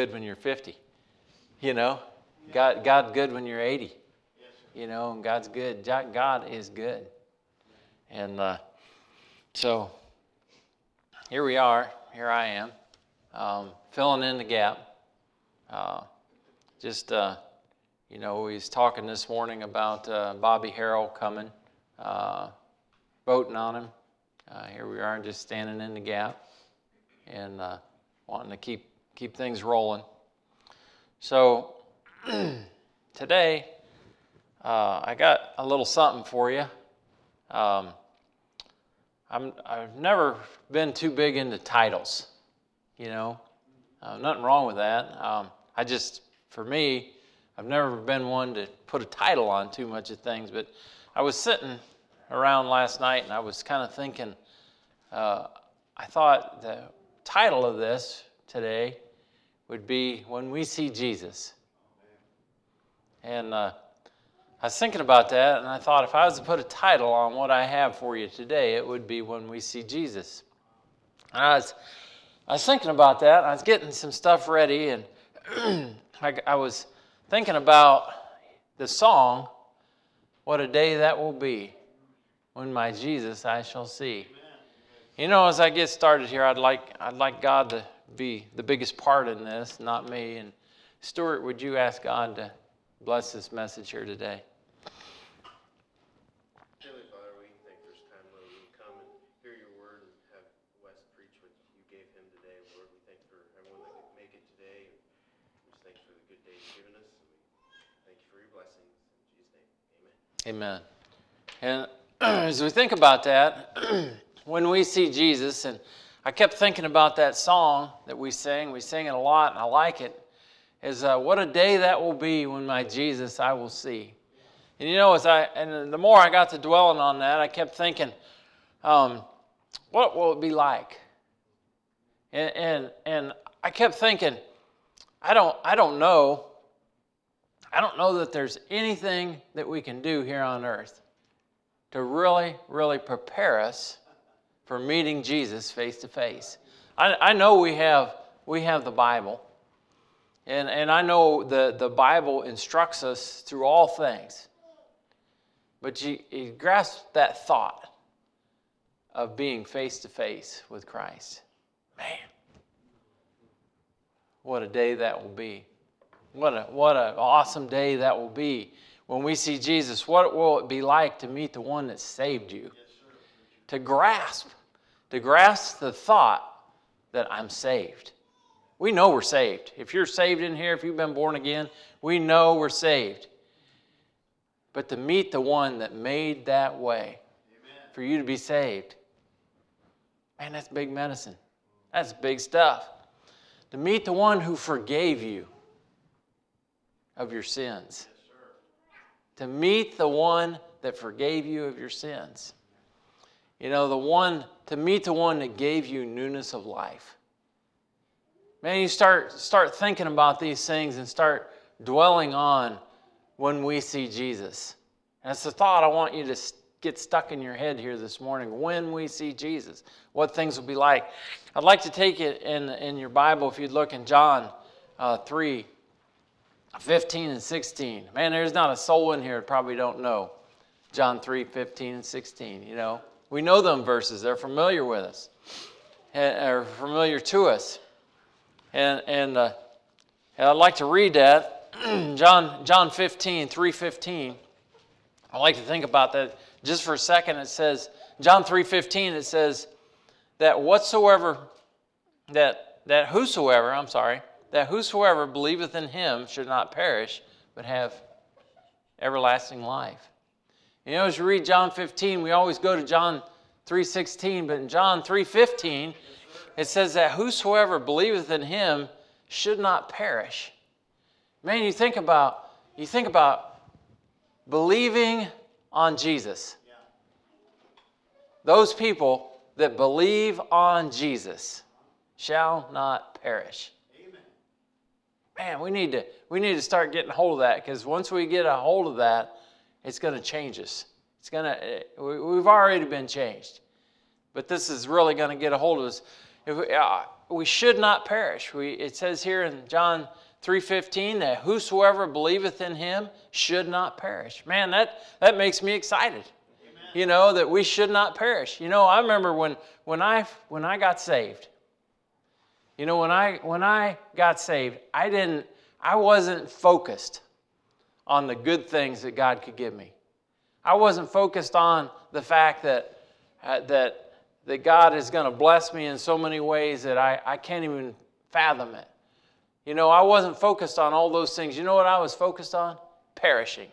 good when you're 50. You know, God, God's good when you're 80. You know, and God's good. God is good. And uh, so here we are. Here I am, um, filling in the gap. Uh, just, uh, you know, we was talking this morning about uh, Bobby Harrell coming, uh, voting on him. Uh, here we are, just standing in the gap and wanting to keep keep things rolling. So today, uh, I got a little something for you. Um, I'm, I've never been too big into titles, you know. Uh, nothing wrong with that. Um, I just, for me, I've never been one to put a title on too much of things. But I was sitting around last night and I was kind of thinking, uh, I thought the title of this today would be When We See Jesus. And uh, I was thinking about that, and I thought if I was to put a title on what I have for you today, it would be When We See Jesus. And I was, I was thinking about that, I was getting some stuff ready, and I, I was thinking about the song, What a Day That Will Be, When My Jesus I Shall See. You know, as I get started here, I'd like, I'd like God to be the biggest part in this, not me. And Stuart, would you ask God to bless this message here today? Heavenly Father, we thank for this time, Lord, we come and hear your word and have Wes preach what you gave him today, Lord. We thank for everyone that could make it today. We just thank you for the good day given us. And we thank you for your blessings. Jesus' amen. Amen. And as we think about that, when we see Jesus and I kept thinking about that song that we sing. We sing it a lot, and I like it. Is uh, what a day that will be when my Jesus I will see. And you know, as I and the more I got to dwelling on that, I kept thinking, um, what will it be like? And, and and I kept thinking, I don't I don't know. I don't know that there's anything that we can do here on earth to really, really prepare us for meeting Jesus face to face. I know we have, we have the Bible, and, and I know the, the Bible instructs us through all things. But you, you grasp that thought of being face to face with Christ. Man, what a day that will be. What a what an awesome day that will be when we see Jesus. What will it be like to meet the one that saved you? to grasp to grasp the thought that I'm saved. We know we're saved. If you're saved in here, if you've been born again, we know we're saved. But to meet the one that made that way Amen. for you to be saved, man, that's big medicine. That's big stuff. To meet the one who forgave you of your sins. Yes, to meet the one that forgave you of your sins. You know, the one, to meet the one that gave you newness of life. Man, you start, start thinking about these things and start dwelling on when we see Jesus. And it's the thought I want you to get stuck in your head here this morning. When we see Jesus, what things will be like. I'd like to take it in, in your Bible, if you'd look in John uh, 3 15 and 16. Man, there's not a soul in here that probably don't know John 3 15 and 16, you know. We know them verses, they're familiar with us, and are familiar to us. And, and, uh, and I'd like to read that. John, John 15, 315. I like to think about that just for a second. It says, John 3:15, it says that whatsoever, that that whosoever, I'm sorry, that whosoever believeth in him should not perish, but have everlasting life. You know, as you read John 15, we always go to John 3.16, but in John 3.15, it says that whosoever believeth in him should not perish. Man, you think about, you think about believing on Jesus. Those people that believe on Jesus shall not perish. Amen. Man, we need to we need to start getting a hold of that because once we get a hold of that, it's going to change us. It's going to, eh, we've already been changed. But this is really going to get a hold of us. If we, uh, we should not perish. We, it says here in John 3:15 that whosoever believeth in him should not perish. Man, that, that makes me excited. You know, that we should not perish. You know, I remember when when I when I got saved. You know, when I when I got saved, I didn't I wasn't focused on the good things that God could give me. I wasn't focused on the fact that uh, that that God is going to bless me in so many ways that I, I can't even fathom it. You know, I wasn't focused on all those things. You know what I was focused on? Perishing.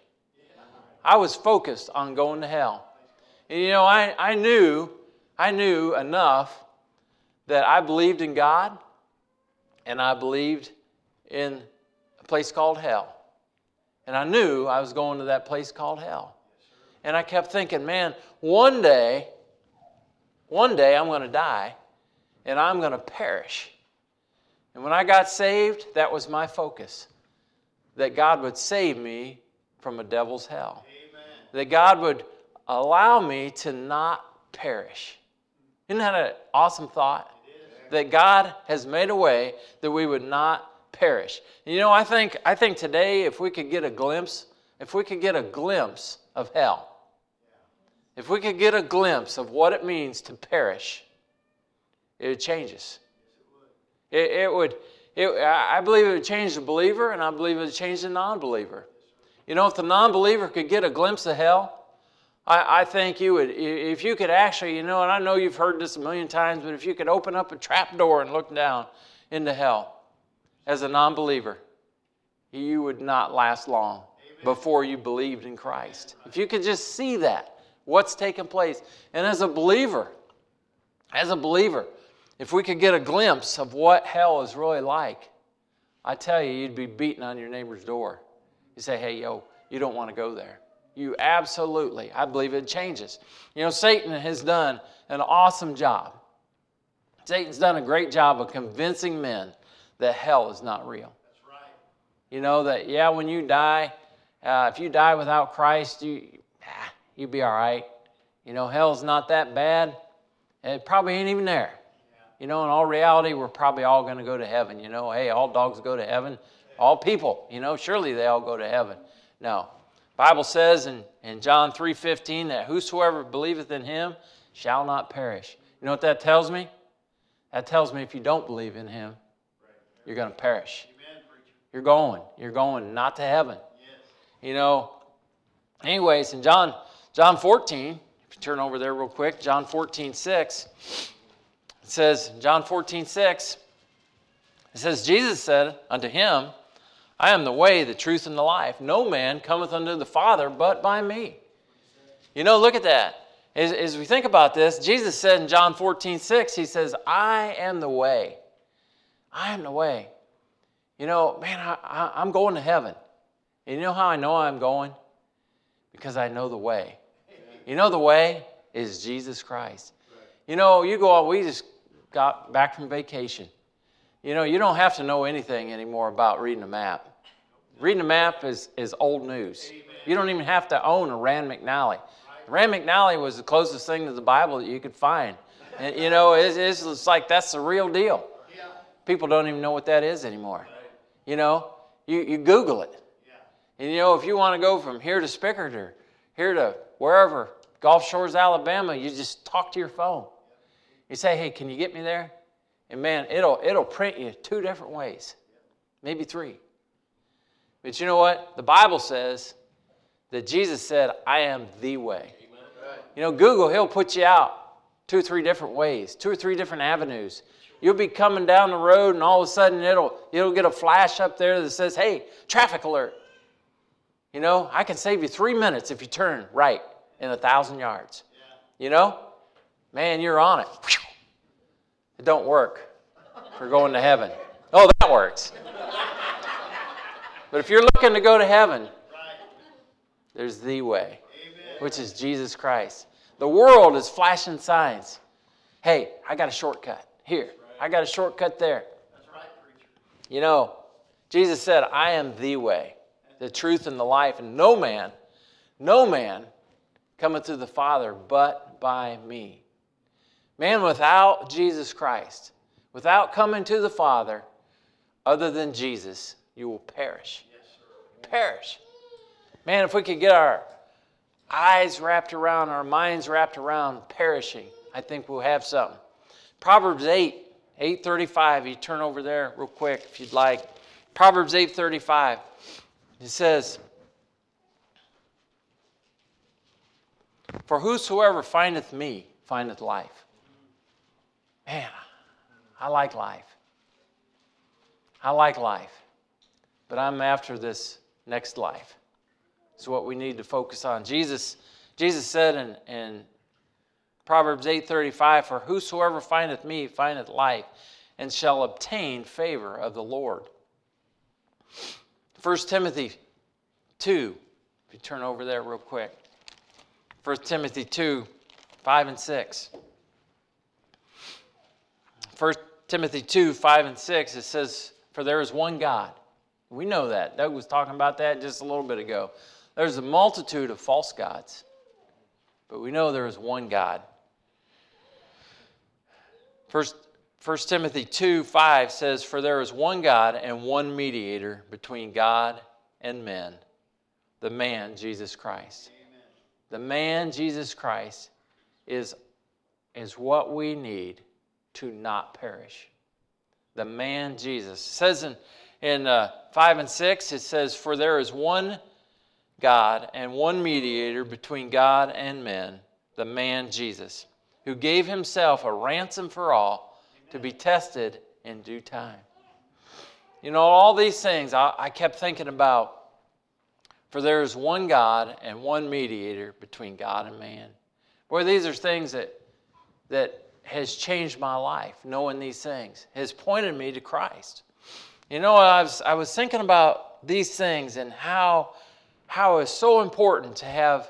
I was focused on going to hell. And you know, I, I knew, I knew enough that I believed in God and I believed in a place called hell. And I knew I was going to that place called hell. And I kept thinking, man, one day, one day I'm going to die and I'm going to perish. And when I got saved, that was my focus that God would save me from a devil's hell. Amen. That God would allow me to not perish. Isn't that an awesome thought? That God has made a way that we would not perish. You know, I think, I think today, if we could get a glimpse, if we could get a glimpse of hell, if we could get a glimpse of what it means to perish, it would change us. It, it would, it, I believe it would change the believer, and I believe it would change the non believer. You know, if the non believer could get a glimpse of hell, I, I think you would, if you could actually, you know, and I know you've heard this a million times, but if you could open up a trap door and look down into hell as a non believer, you would not last long before you believed in Christ. If you could just see that, what's taking place. And as a believer, as a believer, if we could get a glimpse of what hell is really like, I tell you, you'd be beating on your neighbor's door. You say, hey, yo, you don't want to go there. You absolutely, I believe it changes. You know, Satan has done an awesome job. Satan's done a great job of convincing men that hell is not real. Right. You know, that, yeah, when you die, uh, if you die without Christ, you, ah, you'll be all right. You know, hell's not that bad. It probably ain't even there. You know, in all reality, we're probably all going to go to heaven. You know, hey, all dogs go to heaven. All people, you know, surely they all go to heaven. No. Bible says in, in John 3.15 that whosoever believeth in him shall not perish. You know what that tells me? That tells me if you don't believe in him, you're going to perish. You're going. You're going not to heaven. You know, anyways, in John, John 14, if you turn over there real quick, John 14, 6, it says, John 14, 6, it says, Jesus said unto him, I am the way, the truth, and the life. No man cometh unto the Father but by me. You know, look at that. As, as we think about this, Jesus said in John 14, 6, He says, I am the way. I am the way. You know, man, I, I, I'm going to heaven. And you know how I know I'm going? Because I know the way. You know the way is Jesus Christ. You know, you go on, we just got back from vacation. You know, you don't have to know anything anymore about reading a map. Reading a map is, is old news. You don't even have to own a Rand McNally. Rand McNally was the closest thing to the Bible that you could find. And, you know, it's, it's like that's the real deal. People don't even know what that is anymore. You know, you, you Google it. And, you know, if you want to go from here to Spickard or here to wherever, Gulf Shores, Alabama, you just talk to your phone. You say, hey, can you get me there? And man, it'll, it'll print you two different ways, maybe three. But you know what? The Bible says that Jesus said, I am the way. You know, Google, he'll put you out two or three different ways, two or three different avenues. You'll be coming down the road, and all of a sudden it'll, it'll get a flash up there that says, hey, traffic alert. You know, I can save you three minutes if you turn right in a thousand yards. You know? Man, you're on it. It don't work for going to heaven. Oh, that works. But if you're looking to go to heaven, there's the way, which is Jesus Christ. The world is flashing signs. Hey, I got a shortcut here. I got a shortcut there. That's right. You know, Jesus said, I am the way, the truth, and the life, and no man, no man cometh to the Father but by me. Man, without Jesus Christ, without coming to the Father other than Jesus, you will perish. Yes, Perish. Man, if we could get our eyes wrapped around, our minds wrapped around perishing, I think we'll have something. Proverbs 8, 835, you turn over there real quick if you'd like. Proverbs 8:35. It says, For whosoever findeth me findeth life. Man, I like life. I like life. But I'm after this next life. It's what we need to focus on. Jesus, Jesus said in, in Proverbs 8:35, For whosoever findeth me findeth life, and shall obtain favor of the Lord. 1 Timothy 2, if you turn over there real quick. 1 Timothy 2, 5 and 6. 1 Timothy 2, 5 and 6, it says, For there is one God. We know that. Doug was talking about that just a little bit ago. There's a multitude of false gods, but we know there is one God. First, 1 Timothy 2 5 says, For there is one God and one mediator between God and men, the man, Jesus Christ. Amen. The man, Jesus Christ, is, is what we need to not perish. The man, Jesus. It says in, in uh, 5 and 6, it says, For there is one God and one mediator between God and men, the man, Jesus, who gave himself a ransom for all to be tested in due time. You know, all these things I, I kept thinking about. For there is one God and one mediator between God and man. Boy, these are things that, that has changed my life, knowing these things, has pointed me to Christ. You know, I was, I was thinking about these things and how, how it's so important to have,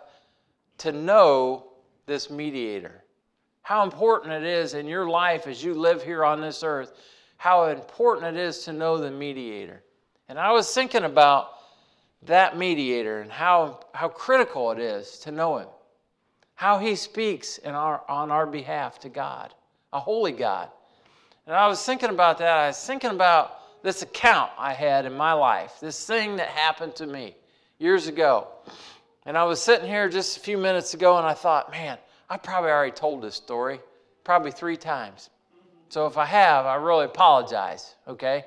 to know this mediator how important it is in your life as you live here on this earth, how important it is to know the mediator. And I was thinking about that mediator and how, how critical it is to know him, how he speaks in our, on our behalf to God, a holy God. And I was thinking about that. I was thinking about this account I had in my life, this thing that happened to me years ago. And I was sitting here just a few minutes ago and I thought, man, I probably already told this story, probably three times. So if I have, I really apologize, okay?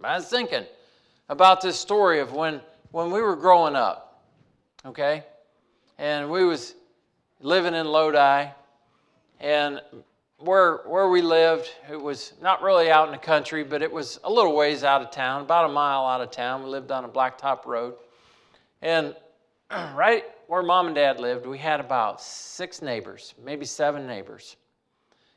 But I was thinking about this story of when, when we were growing up, okay? And we was living in Lodi, and where, where we lived, it was not really out in the country, but it was a little ways out of town, about a mile out of town. We lived on a blacktop road. And right where mom and dad lived, we had about six neighbors, maybe seven neighbors.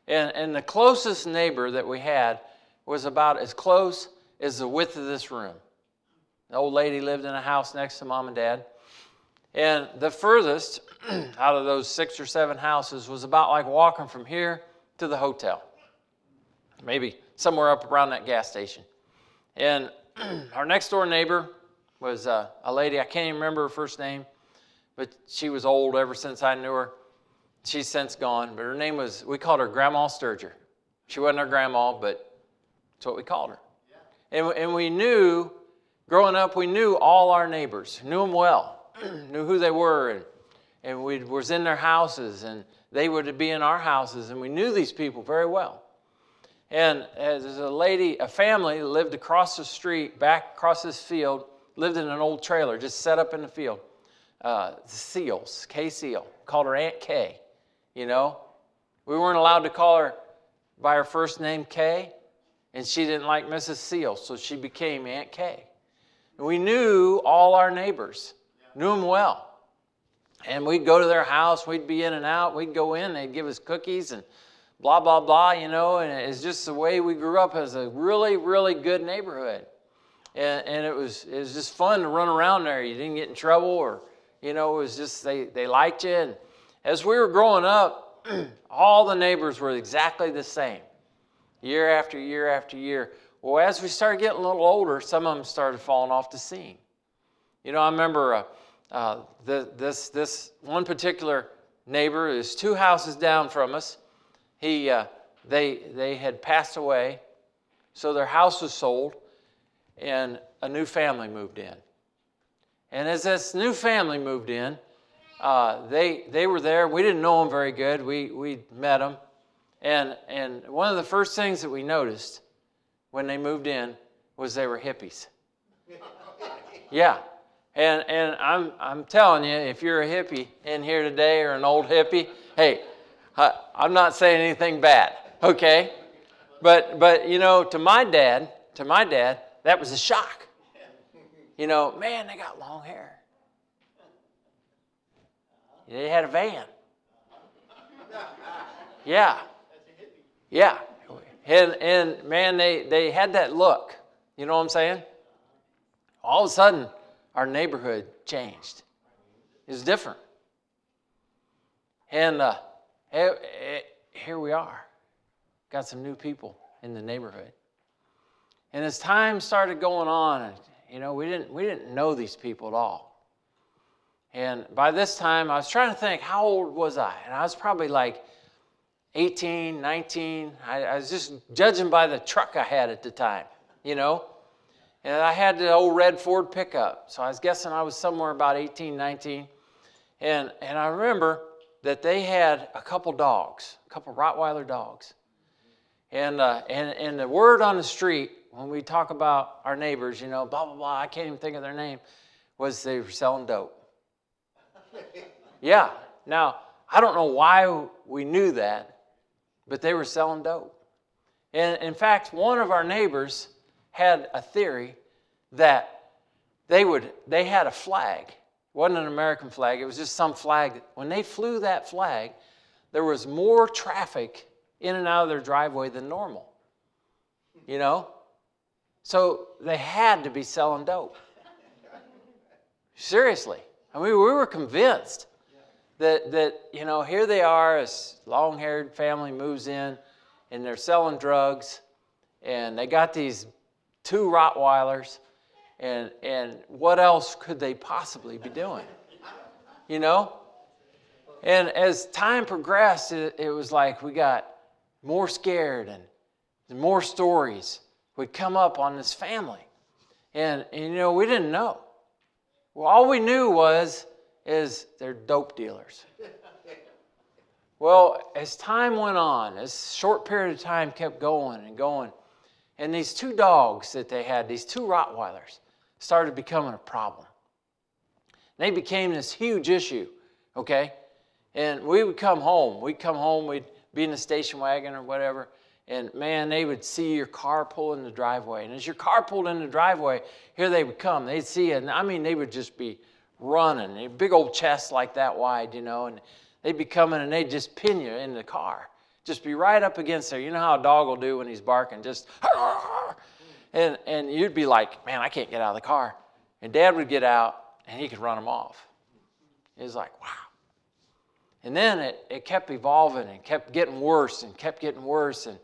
And, and the closest neighbor that we had was about as close as the width of this room. The old lady lived in a house next to mom and dad. And the furthest out of those six or seven houses was about like walking from here to the hotel, maybe somewhere up around that gas station. And our next door neighbor was uh, a lady, I can't even remember her first name but she was old ever since I knew her. She's since gone, but her name was, we called her Grandma Sturger. She wasn't our grandma, but that's what we called her. And, and we knew, growing up, we knew all our neighbors, knew them well, knew who they were, and, and we was in their houses, and they would be in our houses, and we knew these people very well. And as a lady, a family lived across the street, back across this field, lived in an old trailer, just set up in the field uh, Seals, Kay Seal, called her Aunt Kay. You know, we weren't allowed to call her by her first name Kay, and she didn't like Mrs. Seal, so she became Aunt Kay. And we knew all our neighbors, knew them well. And we'd go to their house, we'd be in and out, we'd go in, they'd give us cookies and blah, blah, blah, you know, and it's just the way we grew up as a really, really good neighborhood. And, and it, was, it was just fun to run around there. You didn't get in trouble or you know, it was just they, they liked you. And as we were growing up, all the neighbors were exactly the same, year after year after year. Well, as we started getting a little older, some of them started falling off the scene. You know, I remember uh, uh, the, this, this one particular neighbor is two houses down from us. He, uh, they, they had passed away, so their house was sold, and a new family moved in. And as this new family moved in, uh, they, they were there. We didn't know them very good. We, we met them. And, and one of the first things that we noticed when they moved in was they were hippies. Yeah. And, and I'm, I'm telling you, if you're a hippie in here today or an old hippie, hey, I, I'm not saying anything bad, okay? But, but, you know, to my dad, to my dad, that was a shock. You know, man, they got long hair. They had a van. Yeah. Yeah. And, and man, they, they had that look. You know what I'm saying? All of a sudden, our neighborhood changed. It's different. And uh, here, here we are. Got some new people in the neighborhood. And as time started going on, you know, we didn't, we didn't know these people at all. And by this time, I was trying to think, how old was I? And I was probably like 18, 19. I, I was just judging by the truck I had at the time, you know? And I had the old red Ford pickup. So I was guessing I was somewhere about 18, 19. And, and I remember that they had a couple dogs, a couple Rottweiler dogs. And, uh, and, and the word on the street, when we talk about our neighbors, you know, blah, blah, blah, I can't even think of their name, was they were selling dope. Yeah. Now, I don't know why we knew that, but they were selling dope. And in fact, one of our neighbors had a theory that they would they had a flag. It wasn't an American flag, it was just some flag. When they flew that flag, there was more traffic in and out of their driveway than normal. You know? So they had to be selling dope. Seriously. I mean, we were convinced that, that you know, here they are, this long haired family moves in and they're selling drugs and they got these two Rottweilers and, and what else could they possibly be doing? You know? And as time progressed, it, it was like we got more scared and more stories would come up on this family. And, and you know, we didn't know. Well, all we knew was is they're dope dealers. Well, as time went on, as short period of time kept going and going, and these two dogs that they had, these two Rottweilers, started becoming a problem. They became this huge issue, okay? And we would come home. We'd come home, we'd be in the station wagon or whatever, and man, they would see your car pull in the driveway. And as your car pulled in the driveway, here they would come. They'd see it, and I mean, they would just be running, a big old chest like that wide, you know, and they'd be coming and they'd just pin you in the car. Just be right up against there. You know how a dog will do when he's barking, just and and you'd be like, man, I can't get out of the car. And Dad would get out and he could run them off. It was like, wow. And then it, it kept evolving and kept getting worse and kept getting worse. And,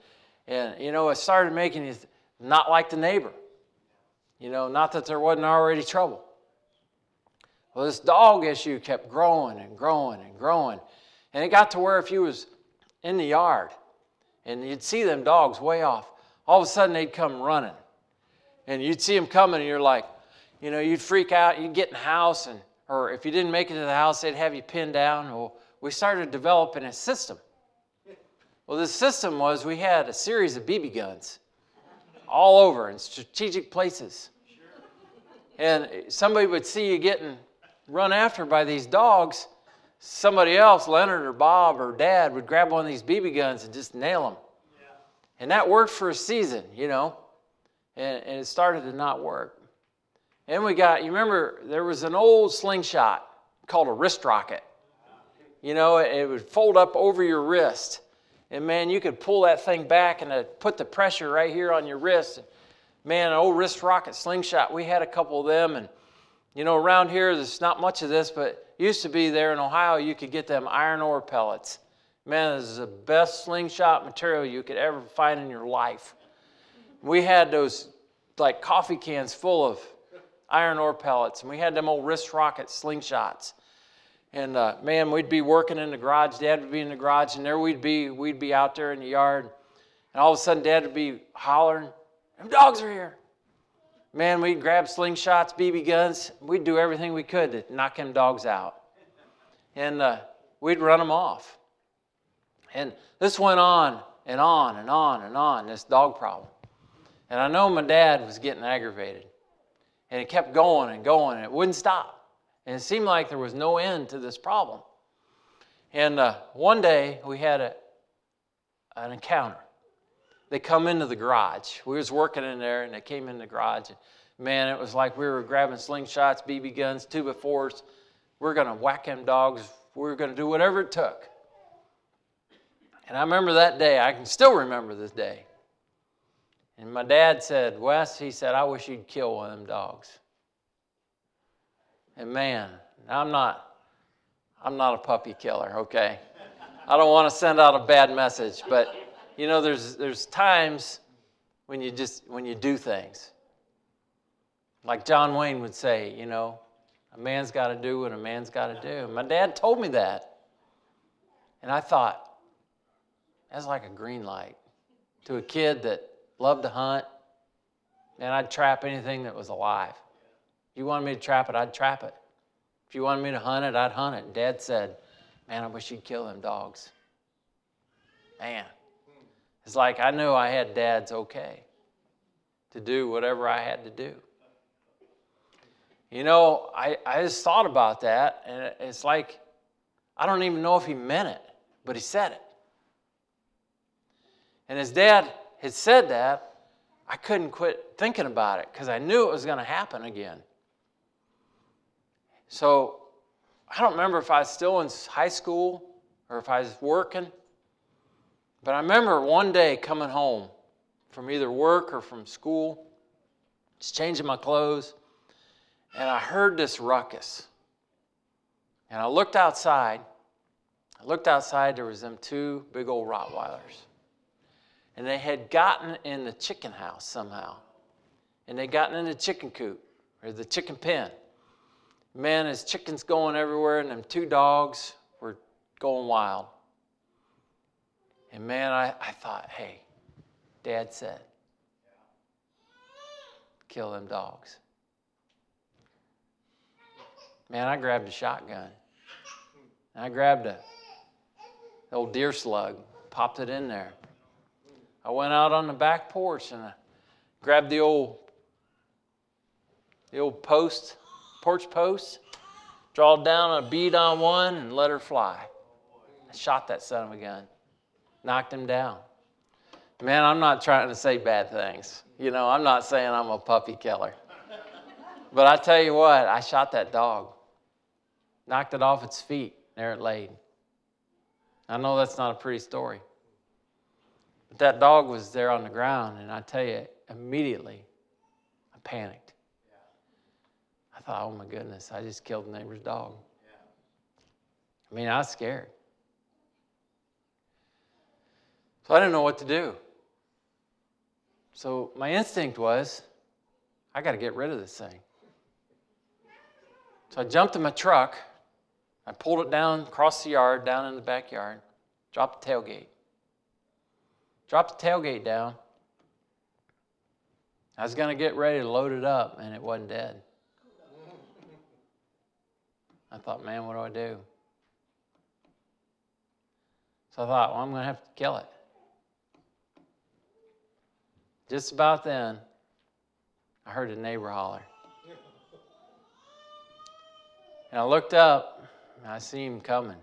and you know, it started making you not like the neighbor. You know, not that there wasn't already trouble. Well, this dog issue kept growing and growing and growing. And it got to where if you was in the yard and you'd see them dogs way off, all of a sudden they'd come running. And you'd see them coming and you're like, you know, you'd freak out, you'd get in the house and or if you didn't make it to the house, they'd have you pinned down. Well, we started developing a system. Well, the system was we had a series of BB guns all over in strategic places. And somebody would see you getting run after by these dogs, somebody else, Leonard or Bob or Dad, would grab one of these BB guns and just nail them. And that worked for a season, you know, and, and it started to not work. And we got, you remember, there was an old slingshot called a wrist rocket. You know, it, would fold up over your wrist. And man, you could pull that thing back and uh, put the pressure right here on your wrist. Man, an old wrist rocket slingshot, we had a couple of them. And you know, around here, there's not much of this, but used to be there in Ohio, you could get them iron ore pellets. Man, this is the best slingshot material you could ever find in your life. We had those like coffee cans full of iron ore pellets, and we had them old wrist rocket slingshots. And uh, man, we'd be working in the garage. Dad would be in the garage, and there we'd be. We'd be out there in the yard. And all of a sudden, Dad would be hollering, Them dogs are here. Man, we'd grab slingshots, BB guns. We'd do everything we could to knock them dogs out. And uh, we'd run them off. And this went on and on and on and on, this dog problem. And I know my dad was getting aggravated. And it kept going and going, and it wouldn't stop. And it seemed like there was no end to this problem. And uh, one day we had a, an encounter. They come into the garage. We was working in there, and they came in the garage. And man, it was like we were grabbing slingshots, BB guns, two by fours. We are gonna whack them dogs. We were gonna do whatever it took. And I remember that day. I can still remember this day. And my dad said, Wes, he said, I wish you'd kill one of them dogs. And man, I'm not, I'm not a puppy killer, okay? I don't want to send out a bad message, but you know, there's there's times when you just when you do things. Like John Wayne would say, you know, a man's got to do what a man's got to do. My dad told me that. And I thought, that's like a green light to a kid that loved to hunt, and I'd trap anything that was alive. If you wanted me to trap it, I'd trap it. If you wanted me to hunt it, I'd hunt it. And Dad said, Man, I wish you'd kill them dogs. Man, it's like I knew I had Dad's okay to do whatever I had to do. You know, I, I just thought about that, and it's like I don't even know if he meant it, but he said it. And his dad had said that, I couldn't quit thinking about it because I knew it was going to happen again. So I don't remember if I was still in high school or if I was working, but I remember one day coming home from either work or from school, just changing my clothes, and I heard this ruckus. And I looked outside. I looked outside, there was them two big old Rottweilers and they had gotten in the chicken house somehow. And they'd gotten in the chicken coop or the chicken pen. Man, his chickens going everywhere, and them two dogs were going wild. And man, I, I thought, hey, Dad said, kill them dogs. Man, I grabbed a shotgun. I grabbed a old deer slug, popped it in there. I went out on the back porch and I grabbed the old the old post, porch post, drawed down a bead on one and let her fly. I shot that son of a gun, knocked him down. Man, I'm not trying to say bad things. You know, I'm not saying I'm a puppy killer. But I tell you what, I shot that dog, knocked it off its feet. There it laid. I know that's not a pretty story. But that dog was there on the ground, and I tell you, immediately I panicked. I thought, oh my goodness, I just killed the neighbor's dog. I mean, I was scared. So I didn't know what to do. So my instinct was, I got to get rid of this thing. So I jumped in my truck. I pulled it down across the yard, down in the backyard, dropped the tailgate. Dropped the tailgate down. I was going to get ready to load it up, and it wasn't dead. I thought, man, what do I do? So I thought, well, I'm going to have to kill it. Just about then, I heard a neighbor holler. And I looked up, and I see him coming.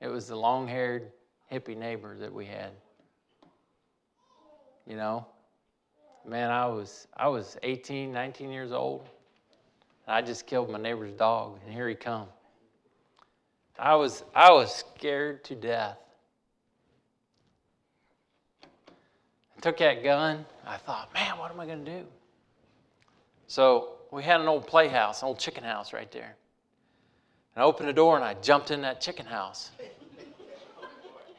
It was the long haired hippie neighbor that we had you know. Man, I was I was 18, 19 years old. I just killed my neighbor's dog, and here he come. I was I was scared to death. I took that gun. I thought, man, what am I going to do? So we had an old playhouse, an old chicken house right there. And I opened the door and I jumped in that chicken house.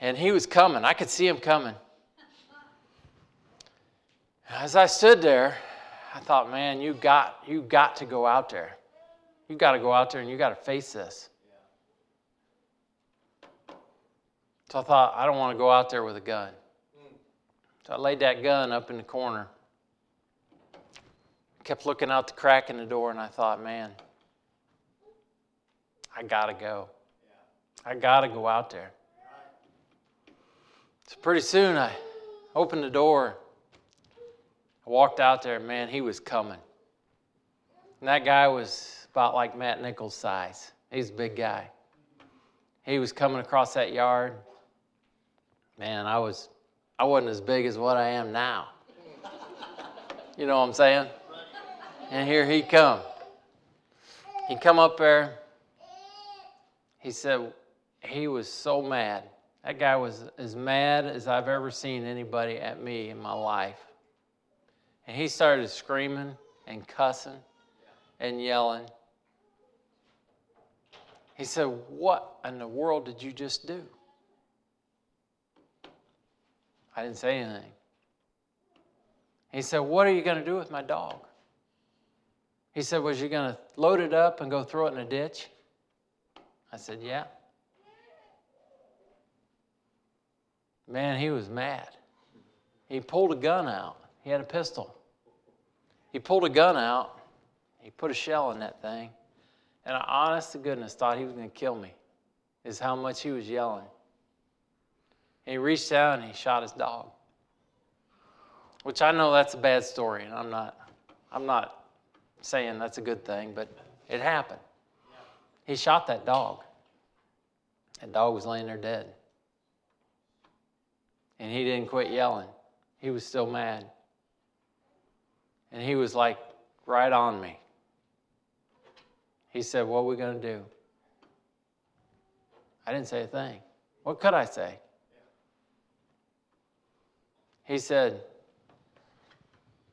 And he was coming. I could see him coming. As I stood there, I thought, man, you got you got to go out there. You got to go out there and you got to face this. So I thought, I don't want to go out there with a gun. So I laid that gun up in the corner. Kept looking out the crack in the door, and I thought, man, I gotta go. I gotta go out there. So pretty soon I opened the door. I walked out there, man, he was coming. And that guy was about like Matt Nichols' size. He's a big guy. He was coming across that yard. Man, I was I wasn't as big as what I am now. You know what I'm saying? And here he come. He come up there. He said he was so mad. That guy was as mad as I've ever seen anybody at me in my life. And he started screaming and cussing and yelling. He said, What in the world did you just do? I didn't say anything. He said, What are you going to do with my dog? He said, Was you going to load it up and go throw it in a ditch? I said, Yeah. Man, he was mad. He pulled a gun out. He had a pistol. He pulled a gun out. He put a shell in that thing. And I honest to goodness thought he was going to kill me, is how much he was yelling. And he reached down and he shot his dog. Which I know that's a bad story, and I'm not, I'm not saying that's a good thing, but it happened. He shot that dog. That dog was laying there dead. And he didn't quit yelling. He was still mad. And he was like right on me. He said, What are we going to do? I didn't say a thing. What could I say? He said,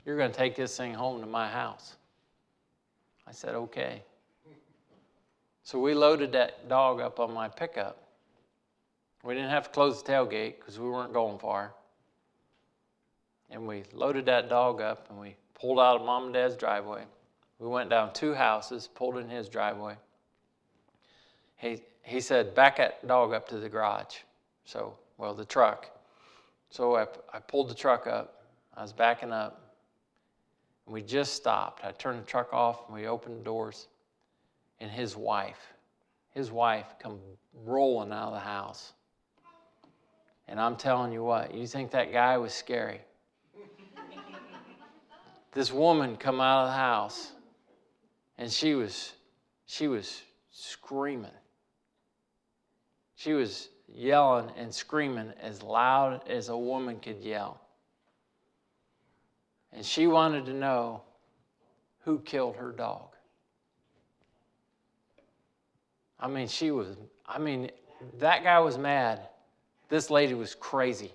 You're going to take this thing home to my house. I said, Okay. So we loaded that dog up on my pickup. We didn't have to close the tailgate because we weren't going far. And we loaded that dog up and we pulled out of mom and dad's driveway. We went down two houses, pulled in his driveway. He, he said, back that dog up to the garage. So, well, the truck. So I, I pulled the truck up. I was backing up. And we just stopped. I turned the truck off and we opened the doors. And his wife, his wife come rolling out of the house. And I'm telling you what, you think that guy was scary. This woman come out of the house and she was she was screaming. She was yelling and screaming as loud as a woman could yell. And she wanted to know who killed her dog. I mean, she was, I mean, that guy was mad. This lady was crazy.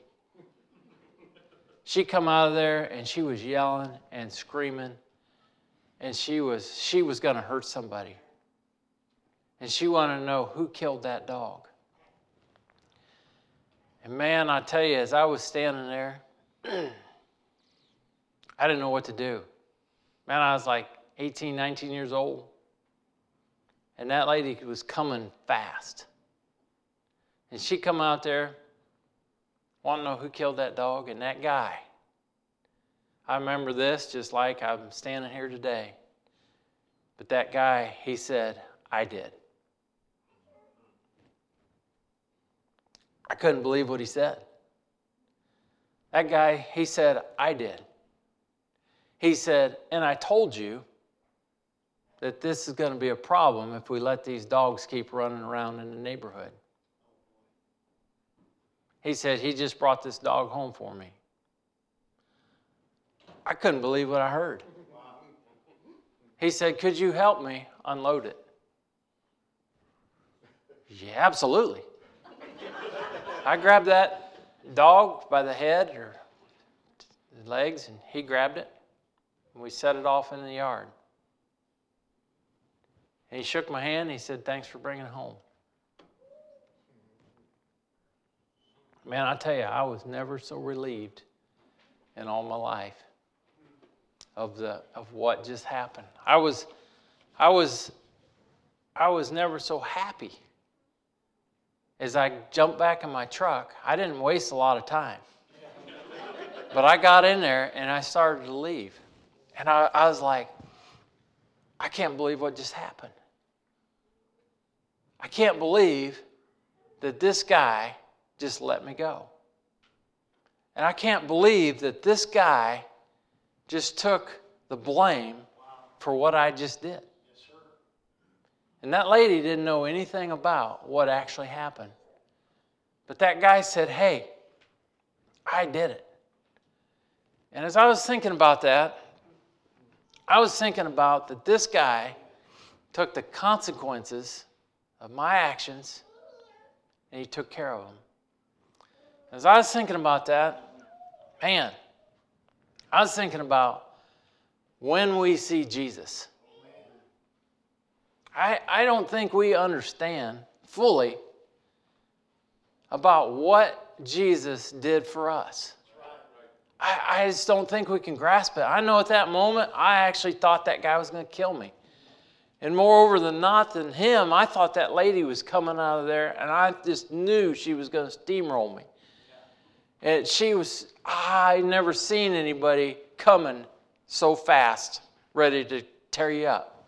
She come out of there and she was yelling and screaming and she was she was going to hurt somebody. And she wanted to know who killed that dog. And man, I tell you, as I was standing there, I didn't know what to do. Man, I was like 18, 19 years old. And that lady was coming fast. And she come out there, wanting to know who killed that dog, and that guy. I remember this just like I'm standing here today. But that guy, he said, I did. I couldn't believe what he said. That guy, he said, I did. He said, and I told you that this is going to be a problem if we let these dogs keep running around in the neighborhood. He said, he just brought this dog home for me. I couldn't believe what I heard. He said, Could you help me unload it? Yeah, absolutely. I grabbed that dog by the head or the legs, and he grabbed it, and we set it off in the yard. And he shook my hand. And he said, Thanks for bringing it home. Man, I tell you, I was never so relieved in all my life of the of what just happened. I was I was I was never so happy. As I jumped back in my truck, I didn't waste a lot of time. But I got in there and I started to leave. And I, I was like, I can't believe what just happened. I can't believe that this guy just let me go. And I can't believe that this guy just took the blame for what I just did. And that lady didn't know anything about what actually happened. But that guy said, Hey, I did it. And as I was thinking about that, I was thinking about that this guy took the consequences of my actions and he took care of them. As I was thinking about that, man, I was thinking about when we see Jesus. I, I don't think we understand fully about what Jesus did for us. I, I just don't think we can grasp it. I know at that moment, I actually thought that guy was going to kill me. And moreover than not than him, I thought that lady was coming out of there, and I just knew she was going to steamroll me. And she was, ah, I never seen anybody coming so fast, ready to tear you up.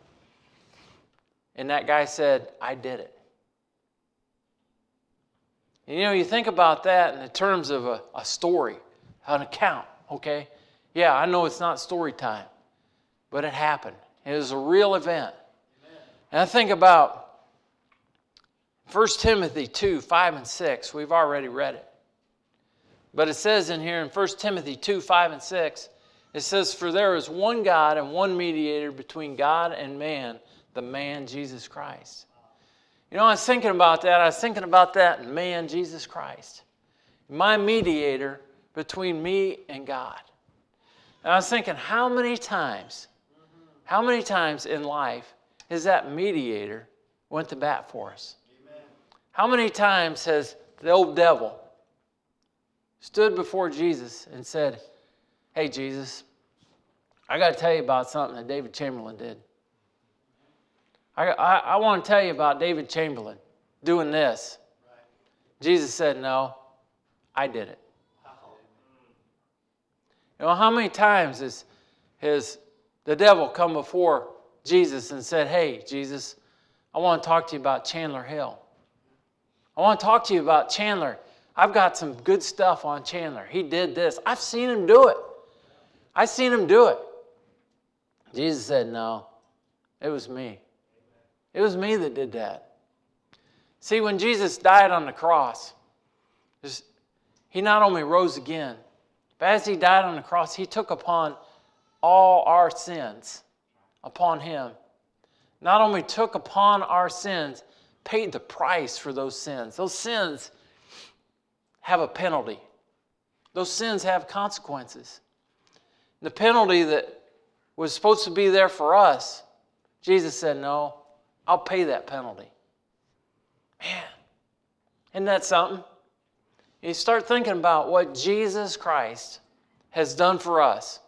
And that guy said, I did it. And you know, you think about that in the terms of a, a story, an account, okay? Yeah, I know it's not story time, but it happened. It was a real event. And I think about 1 Timothy 2 5 and 6. We've already read it. But it says in here in 1 Timothy 2 5 and 6, it says, For there is one God and one mediator between God and man, the man Jesus Christ. You know, I was thinking about that. I was thinking about that man, Jesus Christ, my mediator between me and God. And I was thinking, how many times, how many times in life has that mediator went to bat for us? How many times has the old devil stood before Jesus and said, Hey, Jesus, I got to tell you about something that David Chamberlain did. I, I, I want to tell you about David Chamberlain doing this. Jesus said, No, I did it. You know, how many times has, has the devil come before Jesus and said, Hey, Jesus, I want to talk to you about Chandler Hill. I want to talk to you about Chandler. I've got some good stuff on Chandler. He did this. I've seen him do it. I've seen him do it. Jesus said, No, it was me. It was me that did that. See, when Jesus died on the cross, he not only rose again, but as he died on the cross, he took upon all our sins upon him. Not only took upon our sins, paid the price for those sins. Those sins have a penalty, those sins have consequences. The penalty that was supposed to be there for us, Jesus said, No, I'll pay that penalty. Man, isn't that something? You start thinking about what Jesus Christ has done for us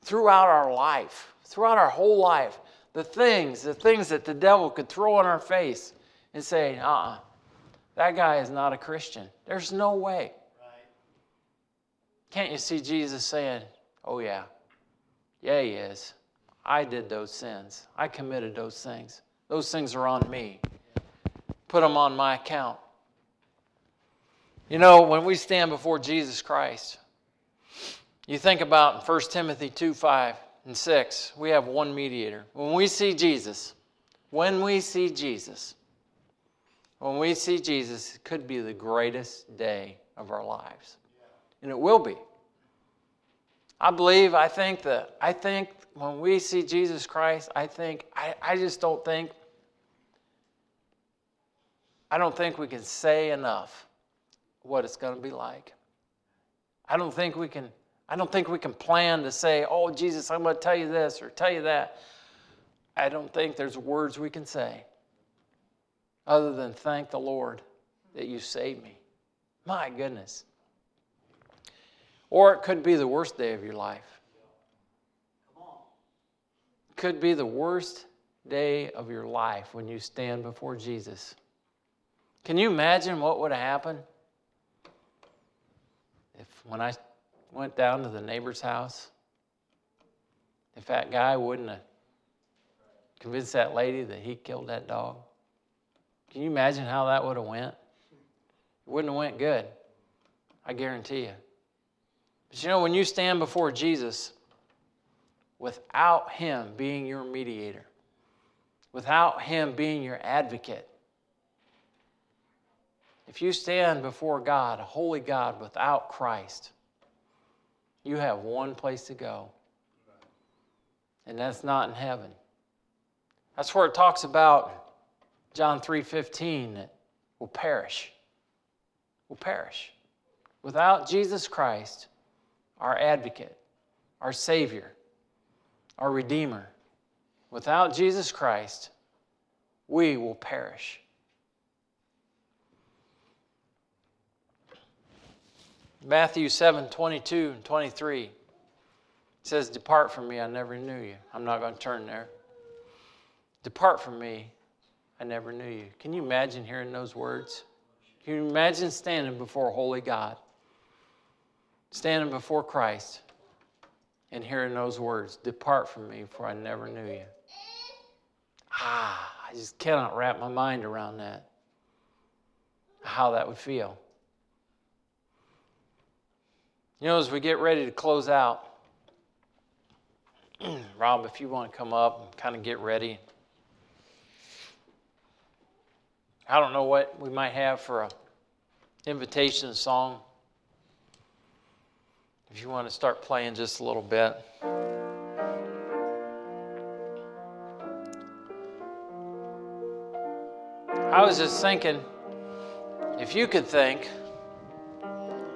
throughout our life, throughout our whole life. The things, the things that the devil could throw in our face and say, uh uh-uh, uh that guy is not a Christian. There's no way. Right. Can't you see Jesus saying, oh, yeah, yeah, he is. I did those sins. I committed those things. Those things are on me. Put them on my account. You know, when we stand before Jesus Christ, you think about 1 Timothy 2 5 and 6, we have one mediator. When we see Jesus, when we see Jesus, when we see Jesus, it could be the greatest day of our lives. And it will be. I believe, I think that, I think when we see Jesus Christ, I think, I, I just don't think, I don't think we can say enough what it's going to be like. I don't think we can, I don't think we can plan to say, oh, Jesus, I'm going to tell you this or tell you that. I don't think there's words we can say other than thank the Lord that you saved me. My goodness. Or it could be the worst day of your life could be the worst day of your life when you stand before Jesus. Can you imagine what would have happened if when I went down to the neighbor's house, if that guy wouldn't have convinced that lady that he killed that dog, can you imagine how that would have went? It wouldn't have went good. I guarantee you. But you know, when you stand before Jesus without him being your mediator, without him being your advocate, if you stand before God, a holy God, without Christ, you have one place to go. And that's not in heaven. That's where it talks about John 3:15 will perish. Will perish. Without Jesus Christ, our advocate, our savior, our redeemer, without Jesus Christ, we will perish. Matthew 7 22 and 23 says, Depart from me, I never knew you. I'm not going to turn there. Depart from me, I never knew you. Can you imagine hearing those words? Can you imagine standing before a holy God, standing before Christ, and hearing those words Depart from me, for I never knew you? Ah, I just cannot wrap my mind around that. How that would feel. You know, as we get ready to close out, Rob, if you want to come up and kind of get ready. I don't know what we might have for a invitation song. If you want to start playing just a little bit. I was just thinking, if you could think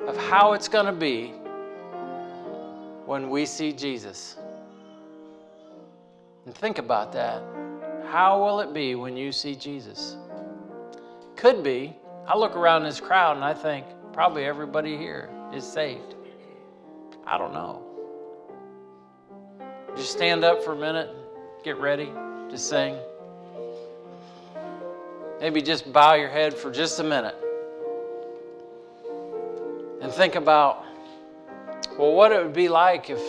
of how it's going to be when we see Jesus. And think about that. How will it be when you see Jesus? Could be. I look around this crowd and I think probably everybody here is saved. I don't know. Just stand up for a minute, get ready to sing. Maybe just bow your head for just a minute and think about well, what it would be like if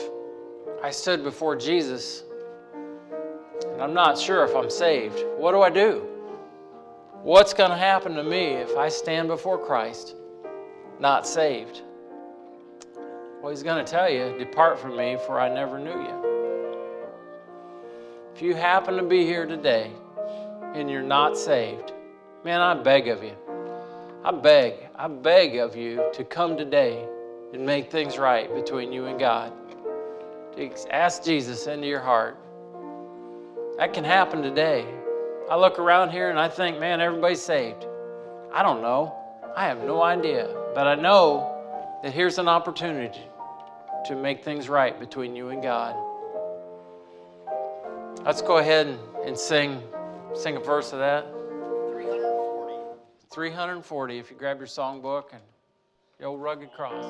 I stood before Jesus and I'm not sure if I'm saved. What do I do? What's going to happen to me if I stand before Christ not saved? Well, he's going to tell you, Depart from me, for I never knew you. If you happen to be here today and you're not saved, man, I beg of you. I beg, I beg of you to come today and make things right between you and God. Ask Jesus into your heart. That can happen today. I look around here and I think, man, everybody's saved. I don't know. I have no idea. But I know that here's an opportunity to make things right between you and God. Let's go ahead and, and sing, sing a verse of that. 340. 340, if you grab your songbook and the old rugged cross.